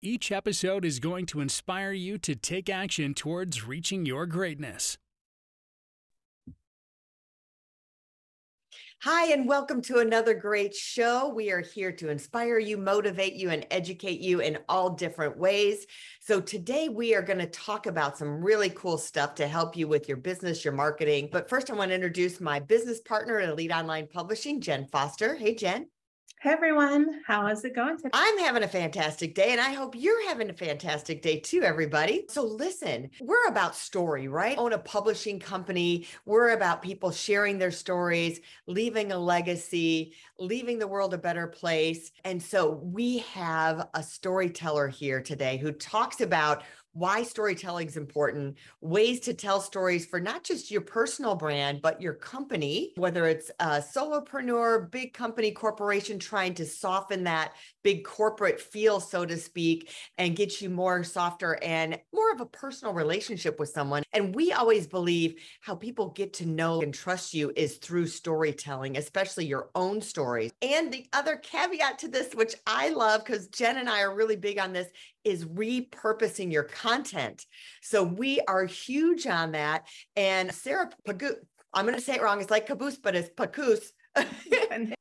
Each episode is going to inspire you to take action towards reaching your greatness. Hi, and welcome to another great show. We are here to inspire you, motivate you, and educate you in all different ways. So, today we are going to talk about some really cool stuff to help you with your business, your marketing. But first, I want to introduce my business partner at Elite Online Publishing, Jen Foster. Hey, Jen. Hey everyone, how is it going today? I'm having a fantastic day, and I hope you're having a fantastic day too, everybody. So, listen, we're about story, right? Own a publishing company. We're about people sharing their stories, leaving a legacy, leaving the world a better place. And so, we have a storyteller here today who talks about why storytelling is important, ways to tell stories for not just your personal brand, but your company, whether it's a solopreneur, big company, corporation trying to soften that big corporate feel, so to speak, and get you more softer and more of a personal relationship with someone. And we always believe how people get to know and trust you is through storytelling, especially your own stories. And the other caveat to this, which I love because Jen and I are really big on this, is repurposing your content. So we are huge on that. And Sarah Pagoose, I'm going to say it wrong. It's like caboose, but it's Pacoose.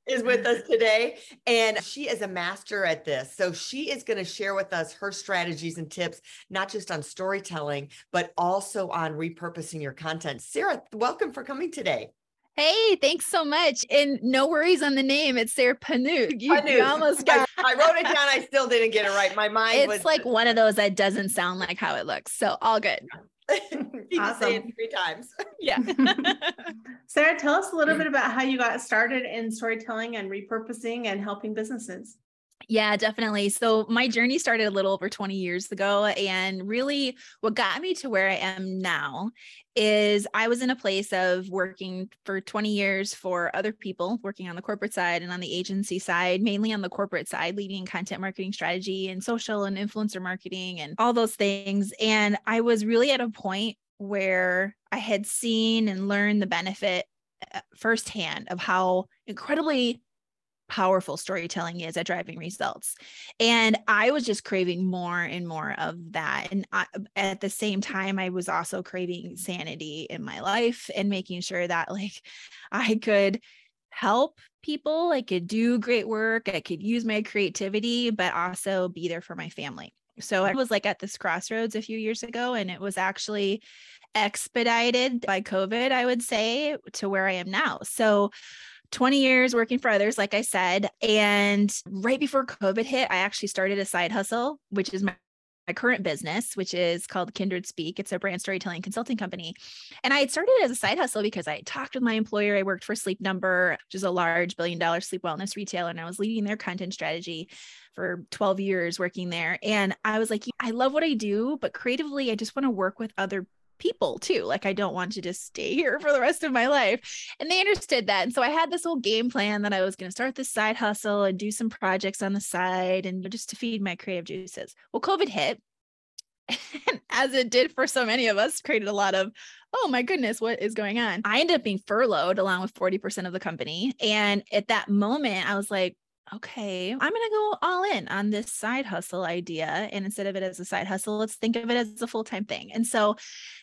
is with us today and she is a master at this so she is going to share with us her strategies and tips not just on storytelling but also on repurposing your content sarah welcome for coming today Hey, thanks so much. And no worries on the name. It's Sarah Panu. You, you almost got I, I, wrote it down. I still didn't get it right. My mind it's was like one of those that doesn't sound like how it looks. So all good. you awesome. say it three times. Yeah. Sarah, tell us a little bit about how you got started in storytelling and repurposing and helping businesses. Yeah, definitely. So my journey started a little over 20 years ago. And really, what got me to where I am now is I was in a place of working for 20 years for other people, working on the corporate side and on the agency side, mainly on the corporate side, leading content marketing strategy and social and influencer marketing and all those things. And I was really at a point where I had seen and learned the benefit uh, firsthand of how incredibly powerful storytelling is at driving results. And I was just craving more and more of that. And I, at the same time, I was also craving sanity in my life and making sure that like I could help people, I could do great work, I could use my creativity, but also be there for my family. So I was like at this crossroads a few years ago, and it was actually expedited by COVID, I would say, to where I am now. So 20 years working for others, like I said. And right before COVID hit, I actually started a side hustle, which is my my current business, which is called Kindred Speak. It's a brand storytelling consulting company. And I had started as a side hustle because I talked with my employer. I worked for Sleep Number, which is a large billion dollar sleep wellness retailer, and I was leading their content strategy for 12 years working there. And I was like, I love what I do, but creatively, I just want to work with other people too. Like I don't want to just stay here for the rest of my life. And they understood that. And so I had this whole game plan that I was going to start this side hustle and do some projects on the side and just to feed my creative juices. Well, COVID hit. And as it did for so many of us, created a lot of, oh my goodness, what is going on? I ended up being furloughed along with 40% of the company. And at that moment, I was like, okay, I'm going to go all in on this side hustle idea. And instead of it as a side hustle, let's think of it as a full time thing. And so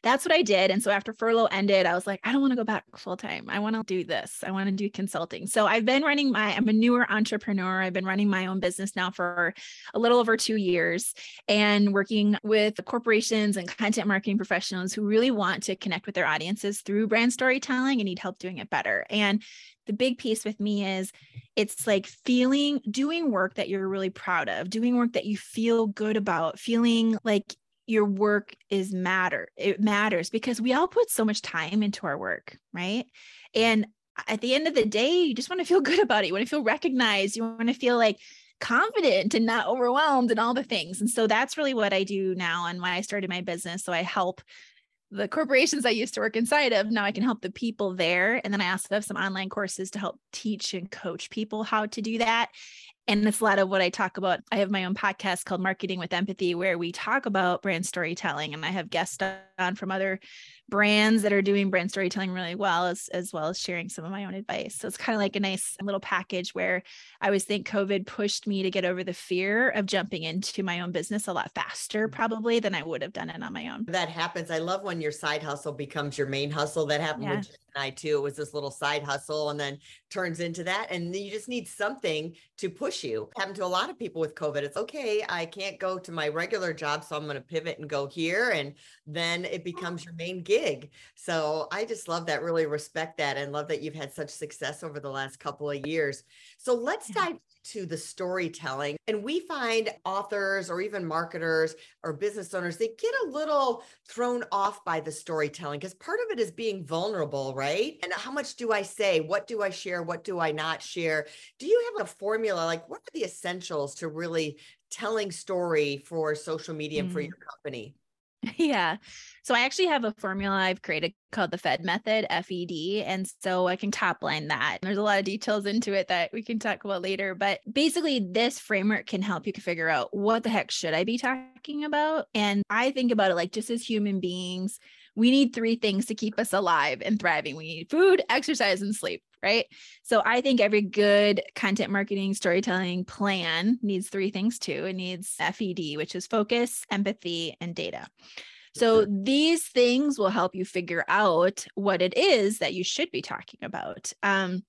that's what I did. And so after furlough ended, I was like, I don't want to go back full time. I want to do this. I want to do consulting. So I've been running my, I'm a newer entrepreneur. I've been running my own business now for a little over two years and working with corporations and content marketing professionals who really want to connect with their audiences through brand storytelling and need help doing it better. And the big piece with me is it's like feeling doing work that you're really proud of, doing work that you feel good about, feeling like your work is matter. It matters because we all put so much time into our work, right? And at the end of the day, you just want to feel good about it. You want to feel recognized. You want to feel like confident and not overwhelmed and all the things. And so that's really what I do now and why I started my business. So I help the corporations I used to work inside of. Now I can help the people there. And then I also have some online courses to help teach and coach people how to do that. And it's a lot of what I talk about. I have my own podcast called Marketing with Empathy, where we talk about brand storytelling. And I have guests on from other brands that are doing brand storytelling really well, as, as well as sharing some of my own advice. So it's kind of like a nice little package where I always think COVID pushed me to get over the fear of jumping into my own business a lot faster, mm-hmm. probably than I would have done it on my own. That happens. I love when your side hustle becomes your main hustle. That happened yeah. with and I too. It was this little side hustle and then turns into that. And you just need something to push you. It happened to a lot of people with COVID. It's okay. I can't go to my regular job. So I'm going to pivot and go here. And then it becomes your main gig. So I just love that, really respect that, and love that you've had such success over the last couple of years. So let's dive to the storytelling. And we find authors or even marketers or business owners, they get a little thrown off by the storytelling because part of it is being vulnerable, right? And how much do I say? What do I share? What do I not share? Do you have a formula? Like, what are the essentials to really telling story for social media and mm. for your company? Yeah. So I actually have a formula I've created called the FED method, FED. And so I can top line that. There's a lot of details into it that we can talk about later. But basically, this framework can help you figure out what the heck should I be talking about? And I think about it like just as human beings, we need three things to keep us alive and thriving. We need food, exercise, and sleep, right? So I think every good content marketing storytelling plan needs three things too. It needs FED, which is focus, empathy, and data. So these things will help you figure out what it is that you should be talking about. Um,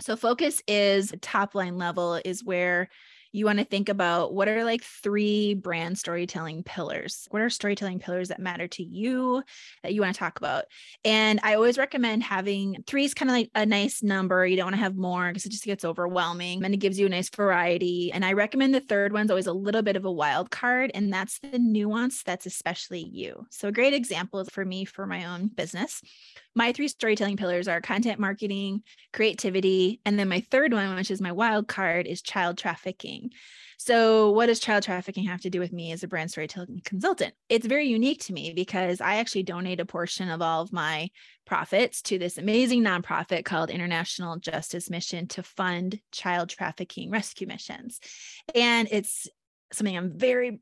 so focus is top line level is where you want to think about what are like three brand storytelling pillars. What are storytelling pillars that matter to you that you want to talk about? And I always recommend having three is kind of like a nice number. You don't want to have more because it just gets overwhelming and it gives you a nice variety. And I recommend the third one's always a little bit of a wild card, and that's the nuance that's especially you. So a great example is for me for my own business my three storytelling pillars are content marketing, creativity, and then my third one, which is my wild card, is child trafficking. So, what does child trafficking have to do with me as a brand storytelling consultant? It's very unique to me because I actually donate a portion of all of my profits to this amazing nonprofit called International Justice Mission to fund child trafficking rescue missions. And it's something I'm very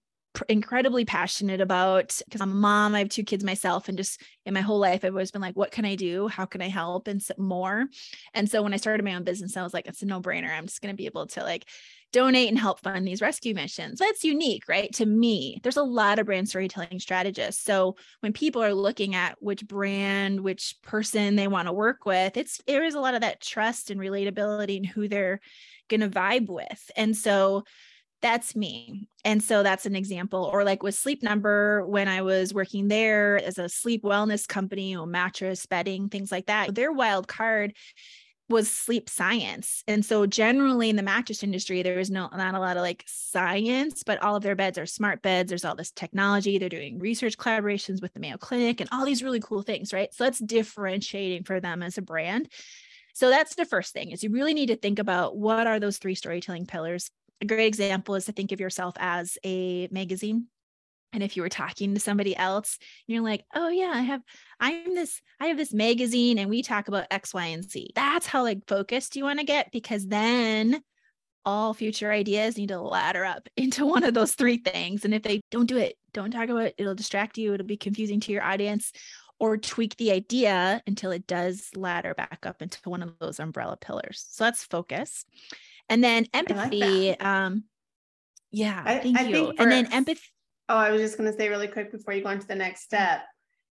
incredibly passionate about because I'm a mom. I have two kids myself, and just in my whole life, I've always been like, what can I do? How can I help? And more. And so when I started my own business, I was like, it's a no brainer. I'm just going to be able to like donate and help fund these rescue missions. That's unique, right? To me, there's a lot of brand storytelling strategists. So when people are looking at which brand, which person they want to work with, it's there is a lot of that trust and relatability and who they're going to vibe with. And so that's me. And so that's an example. Or like with Sleep Number, when I was working there as a sleep wellness company, or mattress, bedding, things like that, their wild card was sleep science. And so generally in the mattress industry, there is no not a lot of like science, but all of their beds are smart beds. There's all this technology. They're doing research collaborations with the Mayo Clinic and all these really cool things, right? So that's differentiating for them as a brand. So that's the first thing is you really need to think about what are those three storytelling pillars a great example is to think of yourself as a magazine. And if you were talking to somebody else you're like oh yeah i have i'm this i have this magazine and we talk about x y and z. That's how like focused you want to get because then all future ideas need to ladder up into one of those three things. And if they don't do it don't talk about it it'll distract you it'll be confusing to your audience or tweak the idea until it does ladder back up into one of those umbrella pillars. So that's focus and then empathy. Like um, yeah, I, thank I you. For, and then empathy. Oh, I was just going to say really quick before you go on to the next step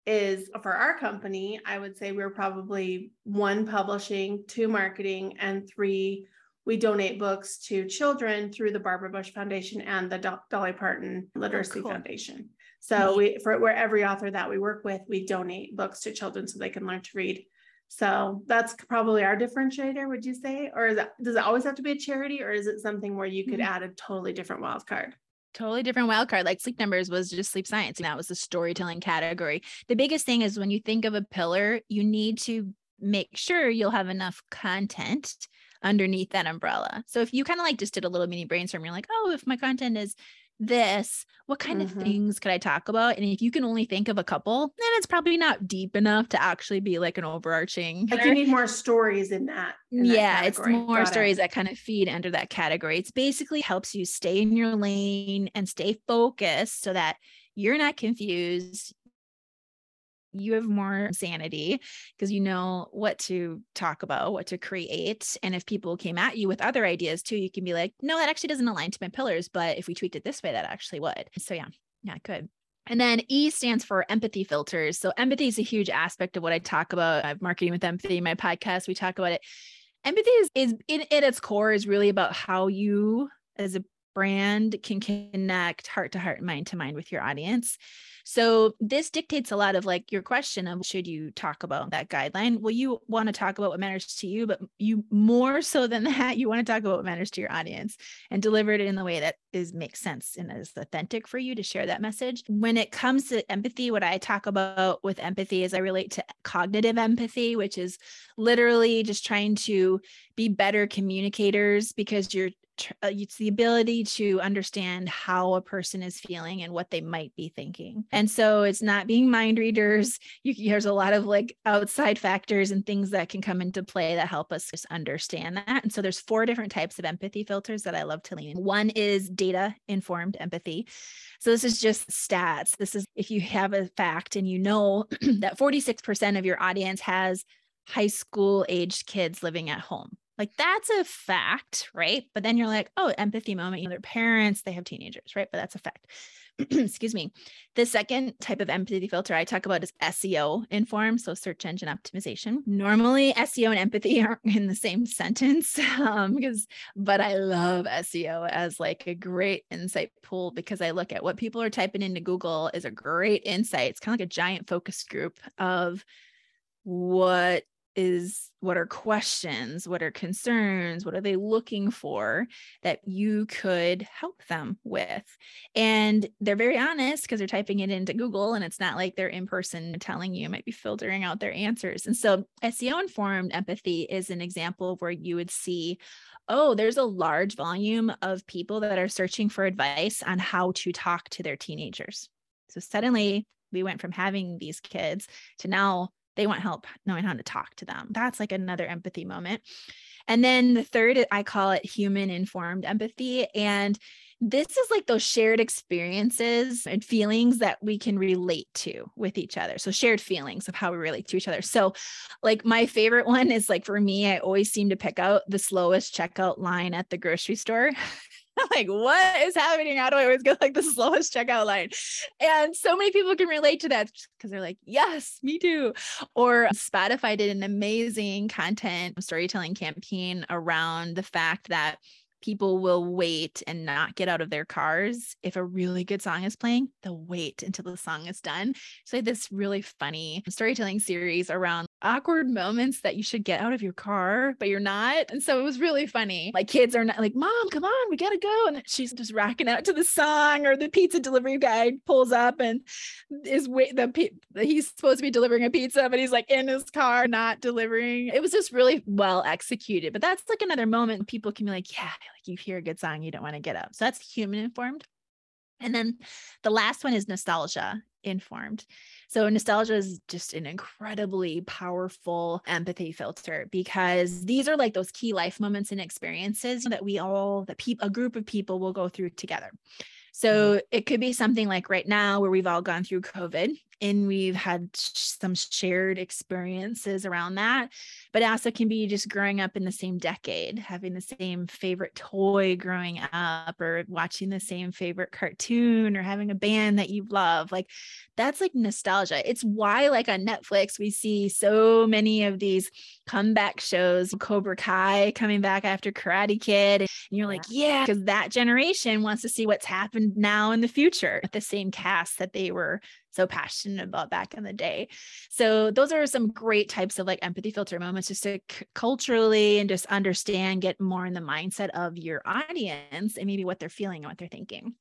is for our company, I would say we're probably one publishing, two marketing, and three we donate books to children through the Barbara Bush Foundation and the Do- Dolly Parton Literacy oh, cool. Foundation. So we for where every author that we work with, we donate books to children so they can learn to read. So that's probably our differentiator, would you say? Or that, does it always have to be a charity or is it something where you could mm-hmm. add a totally different wild card? Totally different wild card. Like sleep numbers was just sleep science. And that was the storytelling category. The biggest thing is when you think of a pillar, you need to make sure you'll have enough content underneath that umbrella. So if you kind of like just did a little mini brainstorm, you're like, oh, if my content is this, what kind mm-hmm. of things could I talk about? And if you can only think of a couple, then it's probably not deep enough to actually be like an overarching. Like you need more stories in that. In yeah, that it's more Got stories it. that kind of feed under that category. It's basically helps you stay in your lane and stay focused so that you're not confused you have more sanity because you know what to talk about, what to create. And if people came at you with other ideas too, you can be like, no, that actually doesn't align to my pillars. But if we tweaked it this way, that actually would. So yeah, yeah, good. And then E stands for empathy filters. So empathy is a huge aspect of what I talk about. I have marketing with empathy, my podcast, we talk about it. Empathy is, is in, in its core is really about how you as a brand can connect heart to heart, mind to mind with your audience. So this dictates a lot of like your question of should you talk about that guideline? Well, you want to talk about what matters to you, but you more so than that, you want to talk about what matters to your audience and deliver it in the way that is makes sense and is authentic for you to share that message. When it comes to empathy, what I talk about with empathy is I relate to cognitive empathy, which is literally just trying to be better communicators because you're it's uh, the ability to understand how a person is feeling and what they might be thinking. And so it's not being mind readers. You, there's a lot of like outside factors and things that can come into play that help us just understand that. And so there's four different types of empathy filters that I love to lean in. One is data informed empathy. So this is just stats. This is if you have a fact and you know that 46% of your audience has high school aged kids living at home like that's a fact, right? But then you're like, oh, empathy moment. You know, their parents, they have teenagers, right? But that's a fact. Excuse me. The second type of empathy filter I talk about is SEO informed, so search engine optimization. Normally, SEO and empathy aren't in the same sentence, um, because, but I love SEO as like a great insight pool because I look at what people are typing into Google is a great insight. It's kind of like a giant focus group of what is what are questions what are concerns what are they looking for that you could help them with? And they're very honest because they're typing it into google and it's not like they're in person telling you, might be filtering out their answers. And so seo informed empathy is an example of where you would see oh there's a large volume of people that are searching for advice on how to talk to their teenagers. So suddenly we went from having these kids to now they want help knowing how to talk to them. That's like another empathy moment. And then the third, I call it human informed empathy. And this is like those shared experiences and feelings that we can relate to with each other. So, shared feelings of how we relate to each other. So, like, my favorite one is like for me, I always seem to pick out the slowest checkout line at the grocery store. like, what is happening? How do I always get like the slowest checkout line? And so many people can relate to that because they're like, yes, me too. Or Spotify did an amazing content storytelling campaign around the fact that people will wait and not get out of their cars if a really good song is playing they'll wait until the song is done. So this really funny storytelling series around awkward moments that you should get out of your car but you're not. And so it was really funny. My kids are not like mom come on we gotta go. And she's just racking out to the song or the pizza delivery guy pulls up and is wait the he's supposed to be delivering a pizza but he's like in his car not delivering. It was just really well executed but that's like another moment people can be like yeah you hear a good song, you don't want to get up. So that's human informed. And then the last one is nostalgia informed. So nostalgia is just an incredibly powerful empathy filter because these are like those key life moments and experiences that we all that people a group of people will go through together. So mm-hmm. it could be something like right now where we've all gone through COVID and we've had some shared experiences around that but also can be just growing up in the same decade having the same favorite toy growing up or watching the same favorite cartoon or having a band that you love like that's like nostalgia. It's why like on netflix we see so many of these comeback shows cobra kai coming back after karate kid and you're like yeah because that generation wants to see what's happened now in the future with the same cast that they were so passionate about back in the day. So those are some great types of like empathy filter moments just to c- culturally and just understand, get more in the mindset of your audience and maybe what they're feeling and what they're thinking.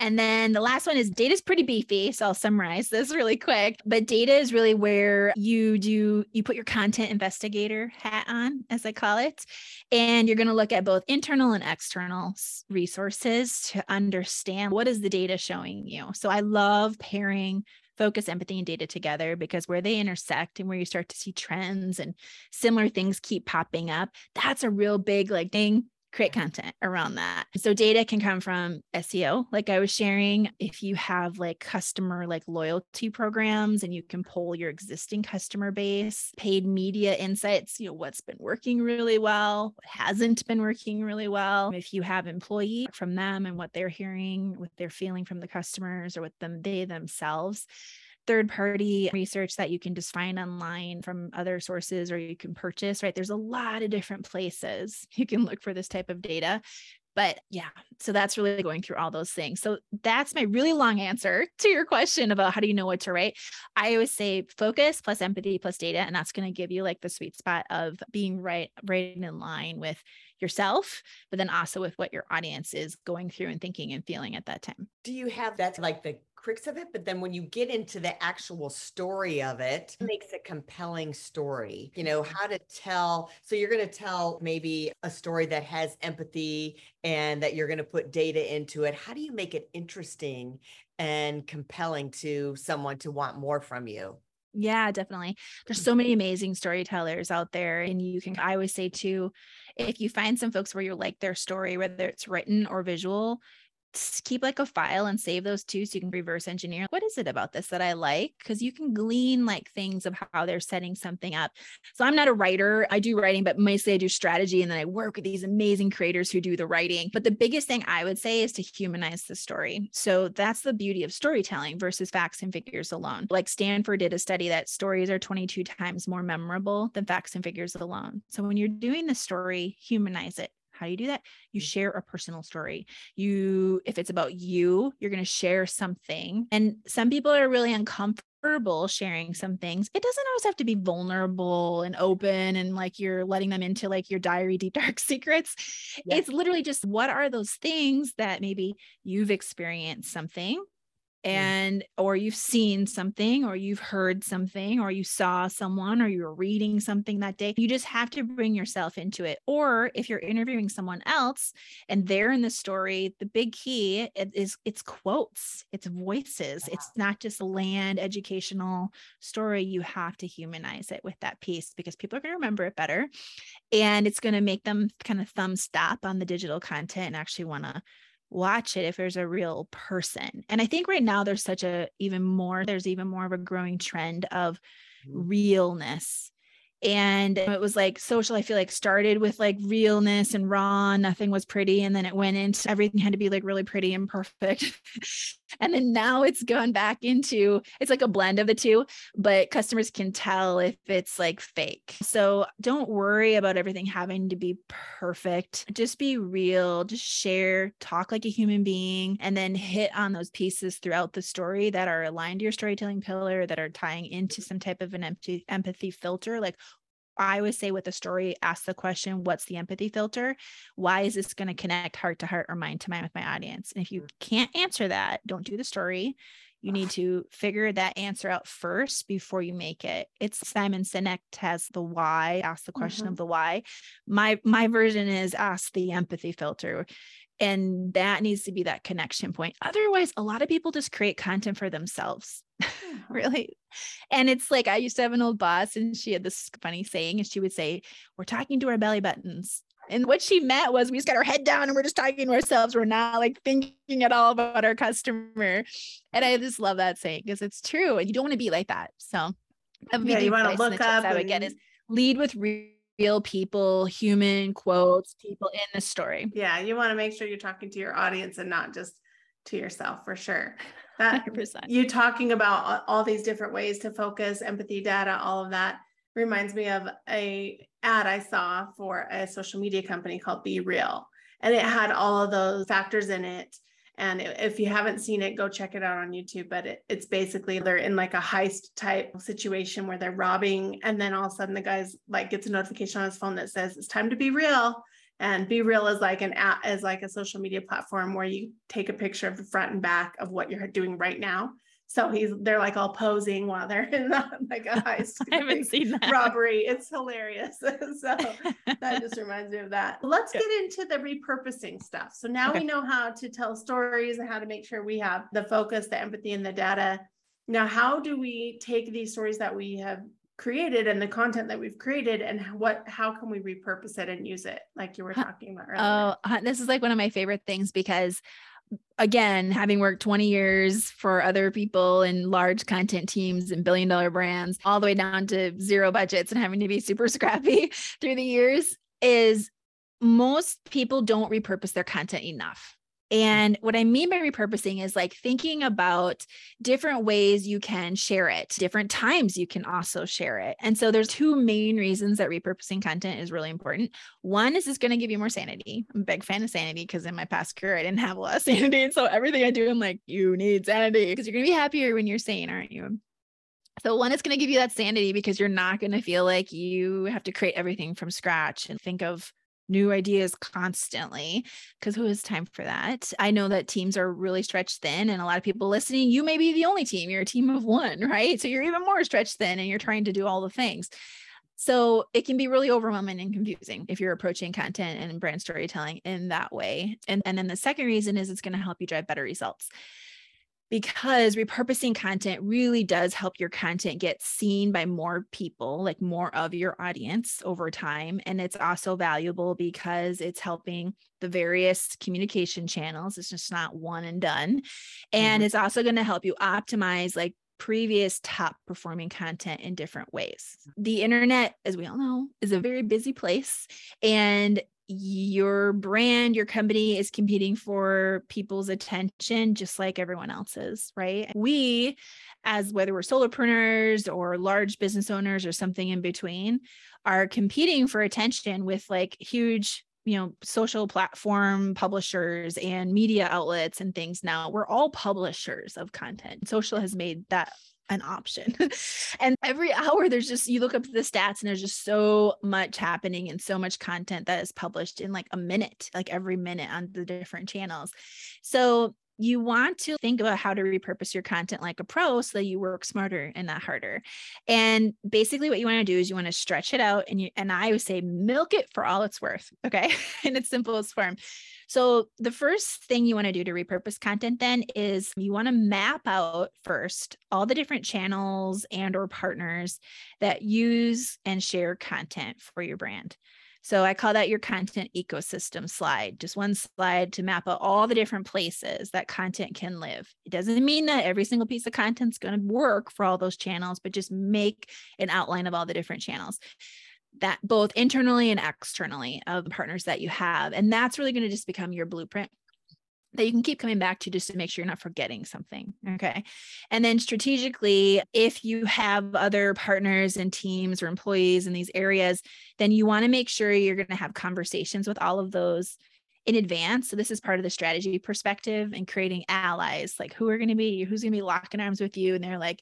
And then the last one is data is pretty beefy. So I'll summarize this really quick. But data is really where you do, you put your content investigator hat on, as I call it. And you're going to look at both internal and external resources to understand what is the data showing you. So I love pairing focus, empathy, and data together because where they intersect and where you start to see trends and similar things keep popping up, that's a real big like thing create content around that. So data can come from SEO, like I was sharing. If you have like customer like loyalty programs and you can pull your existing customer base, paid media insights, you know, what's been working really well, what hasn't been working really well. If you have employee from them and what they're hearing, what they're feeling from the customers or what them they themselves third party research that you can just find online from other sources or you can purchase, right? There's a lot of different places you can look for this type of data. But yeah, so that's really going through all those things. So that's my really long answer to your question about how do you know what to write. I always say focus plus empathy plus data, and that's going to give you like the sweet spot of being right, right in line with yourself, but then also with what your audience is going through and thinking and feeling at that time. Do you have that like the crux of it but then when you get into the actual story of it, it mm-hmm. makes a compelling story. You know mm-hmm. how to tell so you're going to tell maybe a story that has empathy and that you're going to put data into it. How do you make it interesting and compelling to someone to want more from you? Yeah, definitely. There's so mm-hmm. many amazing storytellers out there. And you can, I always say too, if you find some folks where you like their story, whether it's written or visual, keep like a file and save those too so you can reverse engineer. What is it about this that i like? Because you can glean like things of how they're setting something up. So i'm not a writer. I do writing but mostly i do strategy and then i work with these amazing creators who do the writing. But the biggest thing i would say is to humanize the story. So that's the beauty of storytelling versus facts and figures alone. Like stanford did a study that stories are 22 times more memorable than facts and figures alone. So when you're doing the story humanize it how do you do that? You mm. share a personal story. You, if it's about you, you're going to share something. And some people are really uncomfortable sharing some things. It doesn't always have to be vulnerable and open and like you're letting them into like your diary deep dark secrets. It's literally just what are those things that maybe you've experienced something Mm. and or you've seen something or you've heard something or you saw someone or you were reading something that day you just have to bring yourself into it. Or if you're interviewing someone else and they're in the story the big key is it's quotes it's voices. It's not just land educational story. You have to humanize it with that piece because people are going to remember it better. And it's going to make them kind of thumb stop on the digital content and actually want to watch it if there's a real person. And I think right now there's such a even more, there's even more of a growing trend of mm-hmm. realness and it was like social i feel like started with like realness and raw nothing was pretty and then it went into everything had to be like really pretty and perfect and then now it's gone back into it's like a blend of the two but customers can tell if it's like fake. So don't worry about everything having to be perfect. Just be real. Just share talk like a human being and then hit on those pieces throughout the story that are aligned to your storytelling pillar that are tying into some type of an empty empathy filter. Like I always say with a story, ask the question, what's the empathy filter? Why is this going to connect heart to heart or mind to mind with my audience? And if you mm. can't answer that, don't do the story. You need to figure that answer out first before you make it. It's Simon Sinek has the why, ask the question mm-hmm. of the why. My my version is ask the empathy filter. And that needs to be that connection point. Otherwise, a lot of people just create content for themselves. really. And it's like I used to have an old boss, and she had this funny saying, and she would say, We're talking to our belly buttons. And what she meant was we just got our head down and we're just talking to ourselves. We're not like thinking at all about our customer. And I just love that saying because it's true. And you don't want to be like that. So yeah, you want to look up. I would get is lead with real people, human quotes, people in the story. Yeah, you want to make sure you're talking to your audience and not just to yourself for sure. That 100%. you talking about all these different ways to focus, empathy, data, all of that reminds me of a ad I saw for a social media company called BeReal, and it had all of those factors in it. And if you haven't seen it, go check it out on YouTube. But it, it's basically they're in like a heist type situation where they're robbing, and then all of a sudden the guy's like gets a notification on his phone that says it's time to be real And BeReal is like an app, is like a social media platform where you take a picture of the front and back of what you're doing right now. So he's they're like all posing while they're in the, like a high I haven't seen that. robbery. It's hilarious. so that just reminds me of that. Let's get into the repurposing stuff. So now Okay. we know how to tell stories and how to make sure we have the focus, the empathy, and the data. Now, how do we take these stories that we have created and the content that we've created and what how can we repurpose it and use it like you were talking about earlier? Oh, uh, this is like one of my favorite things because again, having worked 20 years for other people in large content teams and billion dollar brands, all the way down to zero budgets and having to be super scrappy through the years, is most people don't repurpose their content enough. Mm. And what I mean by repurposing is like thinking about different ways you can share it, different times you can also share it. And so there's two main reasons that repurposing content is really important. One is it's going to give you more sanity. I'm a big fan of sanity because in my past career, I didn't have a lot of sanity. And so everything I do, I'm like, you need sanity because you're going to be happier when you're sane, aren't you? So one is going to give you that sanity because you're not going to feel like you have to create everything from scratch and think of new ideas constantly because who has time for that? I know that teams are really stretched thin and a lot of people listening, you may be the only team, you're a team of one, right? So you're even more stretched thin and you're trying to do all the things. So it can be really overwhelming and confusing if you're approaching content and brand storytelling in that way. And, and then the second reason is it's going to help you drive better results because repurposing content really does help your content get seen by more people, like more of your audience over time. And it's also valuable because it's helping the various communication channels. It's just not one and done. And Mhm. it's also going to help you optimize like previous top performing content in different ways. The internet, as we all know, is a very busy place. And your brand, your company is competing for people's attention just like everyone else's, right? We, as whether we're solopreneurs or large business owners or something in between, are competing for attention with like huge you know social platform publishers and media outlets and things now we're all publishers of content social has made that an option. and every hour there's just you look up the stats and there's just so much happening and so much content that is published in like a minute, like every minute on the different channels. So you want to think about how to repurpose your content like a pro so that you work smarter and not harder. And basically what you want to do is you want to stretch it out and you and I would say milk it for all it's worth, okay? in its simplest form. So the first thing you want to do to repurpose content then is you want to map out first all the different channels and or partners that use and share content for your brand. So I call that your content ecosystem slide, just one slide to map out all the different places that content can live. It doesn't mean that every single piece of content is going to work for all those channels, but just make an outline of all the different channels that both internally and externally of the partners that you have. And that's really going to just become your blueprint that you can keep coming back to just to make sure you're not forgetting something. Okay. And then strategically, if you have other partners and teams or employees in these areas, then you want to make sure you're going to have conversations with all of those in advance. So this is part of the strategy perspective and creating allies, like who are going to be, who's going to be locking arms with you. And they're like,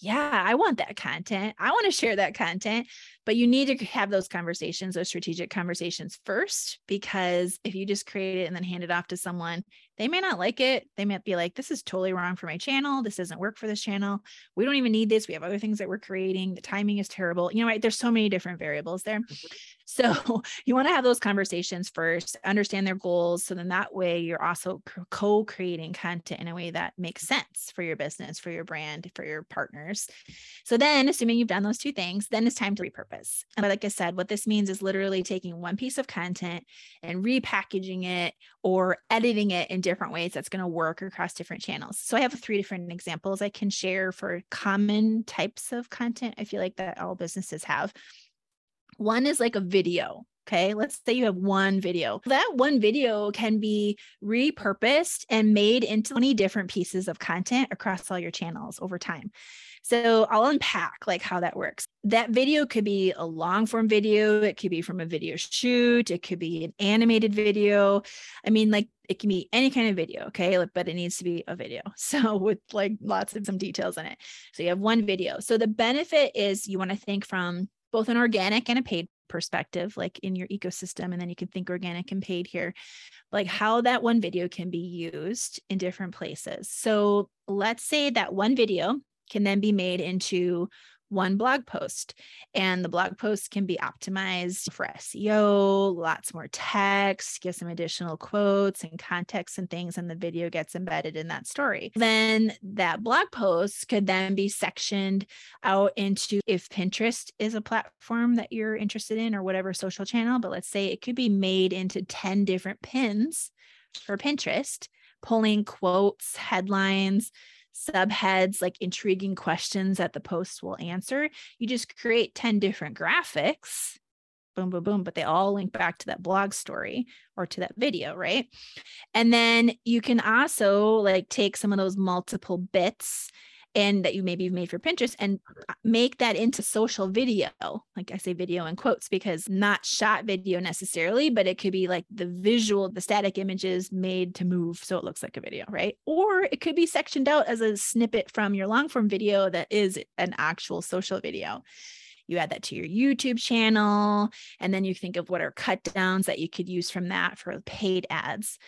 yeah, I want that content. I want to share that content. But you need to have those conversations, those strategic conversations first, because if you just create it and then hand it off to someone, they may not like it. They might be like, this is totally wrong for my channel. This doesn't work for this channel. We don't even need this. We have other things that we're creating. The timing is terrible. You know, right? There's so many different variables there. Mm-hmm. So you want to have those conversations first, understand their goals. So then that way you're also co creating content in a way that makes sense for your business, for your brand, for your partners. So then, assuming you've done those two things, then it's time to repurpose. And like I said, what this means is literally taking one piece of content and repackaging it or editing it in different ways that's going to work across different channels. So I have three different examples I can share for common types of content I feel like that all businesses have. One is like a video. Okay. Let's say you have one video. That one video can be repurposed and made into 20 different pieces of content across all your channels over time. So I'll unpack like how that works. That video could be a long form video. It could be from a video shoot. It could be an animated video. I mean, like it can be any kind of video. Okay. But it needs to be a video. So with like lots of some details in it. So you have one video. So the benefit is you want to think from both an organic and a paid perspective, like in your ecosystem, and then you can think organic and paid here, like how that one video can be used in different places. So let's say that one video can then be made into one blog post. And the blog post can be optimized for SEO, lots more text, give some additional quotes and context and things, and the video gets embedded in that story. Then that blog post could then be sectioned out into if Pinterest is a platform that you're interested in or whatever social channel, but let's say it could be made into 10 different pins for Pinterest, pulling quotes, headlines, subheads, like intriguing questions that the post will answer. You just create 10 different graphics, boom, boom, boom, but they all link back to that blog story or to that video, right? And then you can also like take some of those multiple bits and that you maybe you've made for Pinterest and uh, make that into social video. Like I say video in quotes because not shot video necessarily, but it could be like the visual, the static images made to move so it looks like a video, right? Or it could be sectioned out as a snippet from your long form video that is an actual social video you add that to your YouTube channel, and then you think of what are cut downs that you could use from that for paid ads.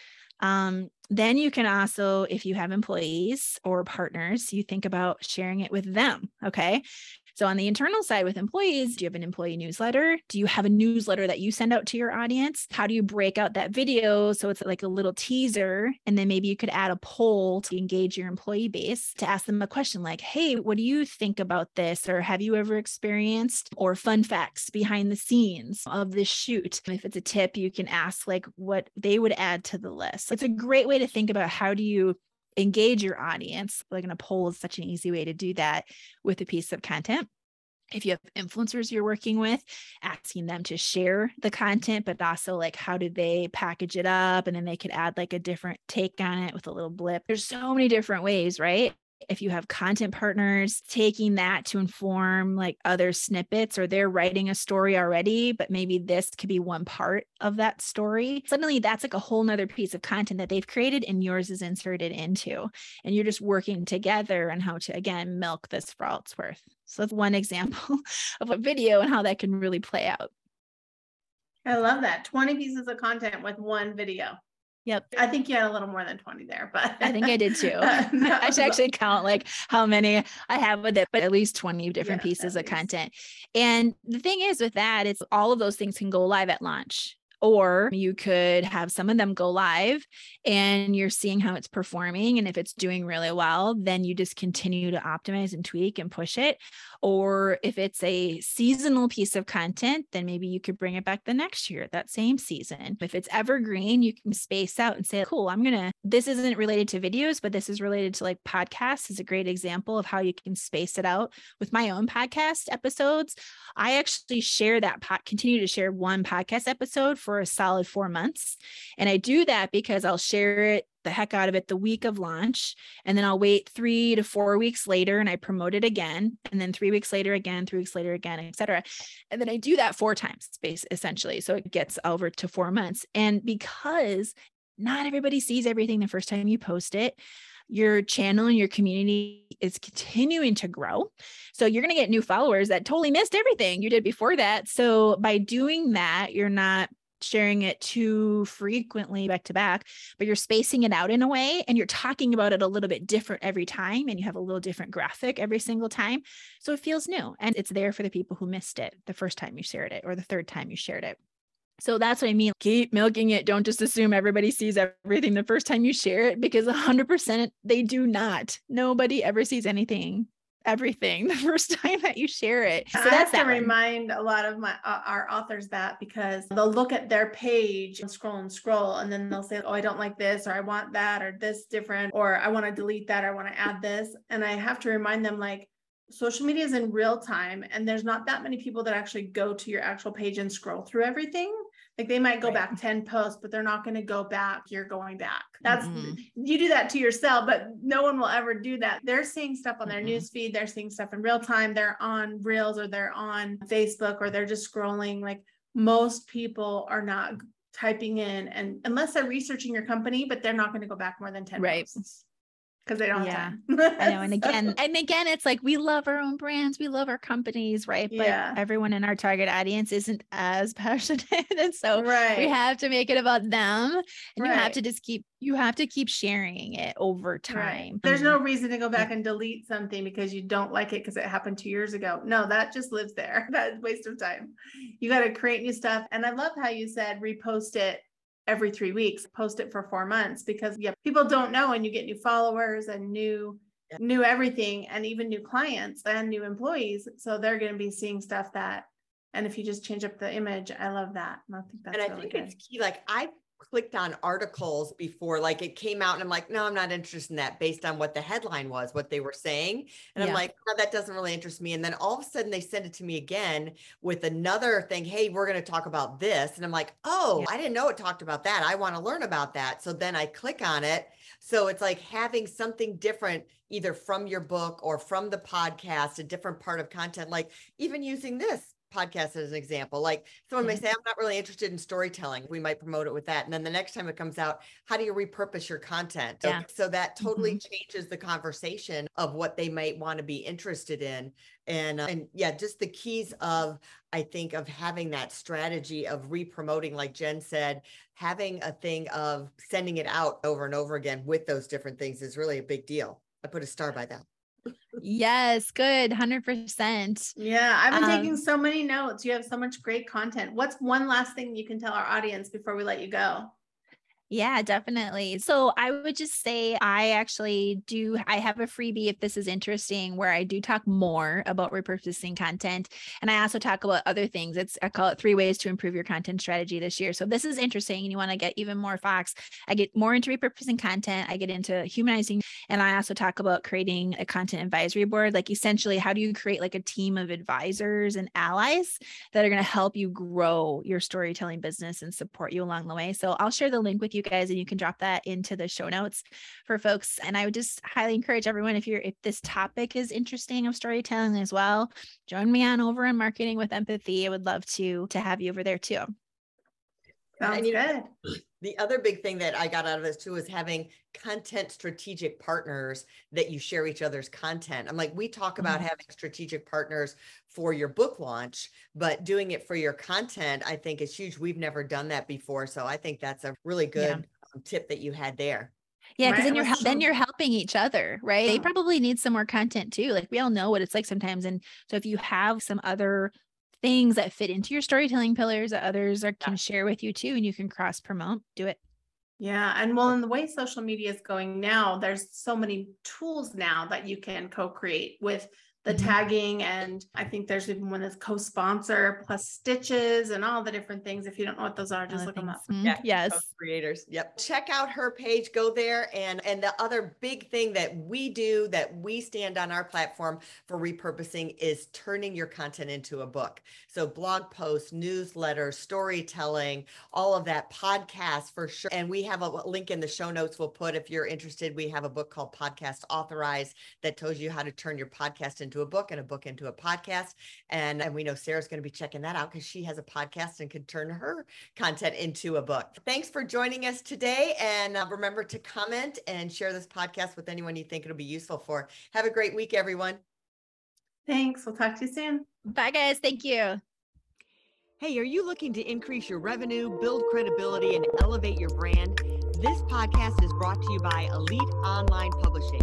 Um, then you can also, if you have employees or partners, you think about sharing it with them. Okay. So, on the internal side with employees, do you have an employee newsletter? Do you have a newsletter that you send out to your audience? How do you break out that video so it's like a little teaser? And then maybe you could add a poll to engage your employee base to ask them a question like, hey, what do you think about this? Or have you ever experienced or fun facts behind the scenes of this shoot? If it's a tip, you can ask like what they would add to the list. It's a great way to think about how do you engage your audience. Like in a poll is such an easy way to do that with a piece of content. If you have influencers you're working with, asking them to share the content, but also like how do they package it up? And then they could add like a different take on it with a little blip. There's so many different ways, right? If you have content partners taking that to inform like other snippets or they're writing a story already but maybe this could be one part of that story suddenly that's like a whole nother piece of content that they've created and yours is inserted into and you're just working together on how to again milk this for all it's worth. So that's one example of a video and how that can really play out. I love that. 20 pieces of content with one video Yep. I think you had a little more than 20 there, but I think I did too. I should actually count like how many I have with it, but at least 20 different yeah, pieces of content. And the thing is with that, it's all of those things can go live at launch or you could have some of them go live and you're seeing how it's performing. And if it's doing really well, then you just continue to optimize and tweak and push it. Or if it's a seasonal piece of content, then maybe you could bring it back the next year, that same season. If it's evergreen, you can space out and say, cool, I'm going to, this isn't related to videos, but this is related to like podcasts, is a great example of how you can space it out with my own podcast episodes. I actually share that pot, continue to share one podcast episode for a solid four months. And I do that because I'll share it the heck out of it the week of launch. And then I'll wait three to four weeks later and I promote it again. And then three weeks later again, three weeks later again, etc. And then I do that four times space essentially. So it gets over to four months. And because not everybody sees everything the first time you post it, your channel and your community is continuing to grow. So you're going to get new followers that totally missed everything you did before that. So by doing that, you're not sharing it too frequently back to back, but you're spacing it out in a way and you're talking about it a little bit different every time and you have a little different graphic every single time. So it feels new and it's there for the people who missed it the first time you shared it or the third time you shared it. So that's what I mean. Keep milking it. Don't just assume everybody sees everything the first time you share it because 100% they do not. Nobody ever sees anything everything the first time that you share it. So I that's to remind a lot of my uh, our authors that because they'll look at their page and scroll and scroll and then they'll say, "Oh, I don't like this or I want that or this different or I want to delete that or I want to add this." And I have to remind them like social media is in real time and there's not that many people that actually go to your actual page and scroll through everything. Like they might go right. back 10 posts, but they're not going to go back. You're going back. That's mm-hmm. you do that to yourself, but no one will ever do that. They're seeing stuff on their mm-hmm. news feed, they're seeing stuff in real time, they're on reels or they're on Facebook or they're just scrolling. Like most people are not typing in and unless they're researching your company, but they're not going to go back more than 10 right. posts. Because they don't Yeah. I know. And again, and again, it's like we love our own brands, we love our companies, right? But Yeah. everyone in our target audience isn't as passionate. and so right. we have to make it about them. And you have to just keep you have to keep sharing it over Right. time. There's Um, no reason to go back and delete something because you don't like it because it happened two years ago. No, that just lives there. That's waste of time. You got to create new stuff. And I love how you said repost it every three weeks, post it for four months because yeah, people don't know and you get new followers and new Yeah. new everything and even new clients and new employees. So they're going to be seeing stuff that and if you just change up the image, I love that. And I think that's and I really think it's key. Like I clicked on articles before, like it came out, and I'm like, no, I'm not interested in that based on what the headline was, what they were saying. And I'm like, no, that doesn't really interest me. And then all of a sudden they send it to me again with another thing. Hey, we're going to talk about this. And I'm like, oh, I didn't know it talked about that. I want to learn about that. So then I click on it. So it's like having something different either from your book or from the podcast, a different part of content, like even using this podcast as an example. Like someone may say, I'm not really interested in storytelling. We might promote it with that. And then the next time it comes out, how do you repurpose your content? So, Yeah. so that totally changes the conversation of what they might want to be interested in. And, uh, and yeah, just the keys of, I think, of having that strategy of re-promoting, like Jen said, having a thing of sending it out over and over again with those different things is really a big deal. I put a star by that. Yes, good. 100%. Yeah, I've been taking Um, so many notes. You have so much great content. What's one last thing you can tell our audience before we let you go? Yeah, definitely. So I would just say I actually do, I have a freebie if this is interesting where I do talk more about repurposing content. And I also talk about other things. It's, I call it three ways to improve your content strategy this year. So this is interesting and you want to get even more Fox, I get more into repurposing content. I get into humanizing. And I also talk about creating a content advisory board. Like essentially, how do you create like a team of advisors and allies that are going to help you grow your storytelling business and support you along the way. So I'll share the link with you guys and you can drop that into the show notes for folks. And I would just highly encourage everyone if you're if this topic is interesting of storytelling as well, join me on over in marketing with empathy. I would love to to have you over there too. Sounds And you- good. The other big thing that I got out of this too is having content strategic partners that you share each other's content. I'm like, we talk about Mhm. having strategic partners for your book launch, but doing it for your content, I think is huge. We've never done that before. So I think that's a really good um, tip that you had there. Yeah, because Right, then you're then you're helping each other, right? They probably need some more content too. Like we all know what it's like sometimes. And so if you have some other things that fit into your storytelling pillars that others are, can share with you too, and you can cross promote, do it. Yeah. And well, in the way social media is going now, there's so many tools now that you can co-create with the Mhm. tagging. And I think there's even one that's co-sponsor plus stitches and all the different things. If you don't know what those are, just Other look them things. up. Mhm. Yeah, Yes. creators yep check out her page go there and and the other big thing that we do that we stand on our platform for repurposing is turning your content into a book so blog posts newsletters storytelling all of that podcast for sure and we have a link in the show notes we'll put if you're interested we have a book called podcast authorized that tells you how to turn your podcast into a book and a book into a podcast and and we know sarah's going to be checking that out because she has a podcast and can turn her content into a book. Thanks for joining us today. And uh, remember to comment and share this podcast with anyone you think it'll be useful for. Have a great week, everyone. Thanks. We'll talk to you soon. Bye guys. Thank you. Hey, are you looking to increase your revenue, build credibility, and elevate your brand? This podcast is brought to you by Elite Online Publishing,